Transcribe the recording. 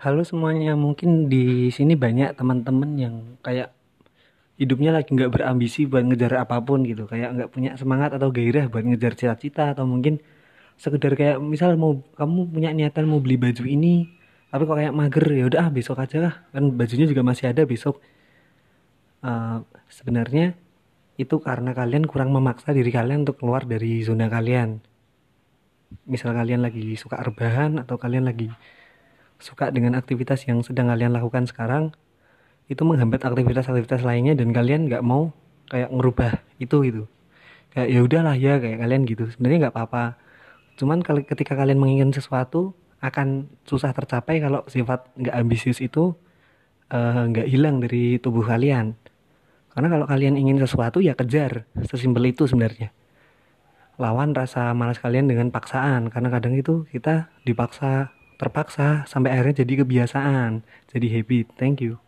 Halo semuanya, mungkin di sini banyak teman-teman yang kayak hidupnya lagi nggak berambisi buat ngejar apa pun gitu, kayak nggak punya semangat atau gairah buat ngejar cita-cita atau mungkin sekedar kayak misal mau kamu punya niatan mau beli baju ini, tapi kok kayak mager ya udah ah besok aja lah, kan bajunya juga masih ada besok. Eh, sebenarnya itu karena kalian kurang memaksa diri kalian untuk keluar dari zona kalian. Misal kalian lagi suka rebahan atau kalian lagi suka dengan aktivitas yang sedang kalian lakukan sekarang itu menghambat aktivitas-aktivitas lainnya dan kalian nggak mau kayak ngerubah itu gitu. Kayak ya udahlah ya kayak kalian gitu. Sebenarnya nggak apa-apa. Cuman ketika kalian menginginkan sesuatu akan susah tercapai kalau sifat nggak ambisius itu eh, nggak hilang dari tubuh kalian. Karena kalau kalian ingin sesuatu ya kejar. Sesimpel itu sebenarnya. Lawan rasa malas kalian dengan paksaan. Karena kadang itu kita dipaksa terpaksa sampai akhirnya jadi kebiasaan jadi habit. Thank you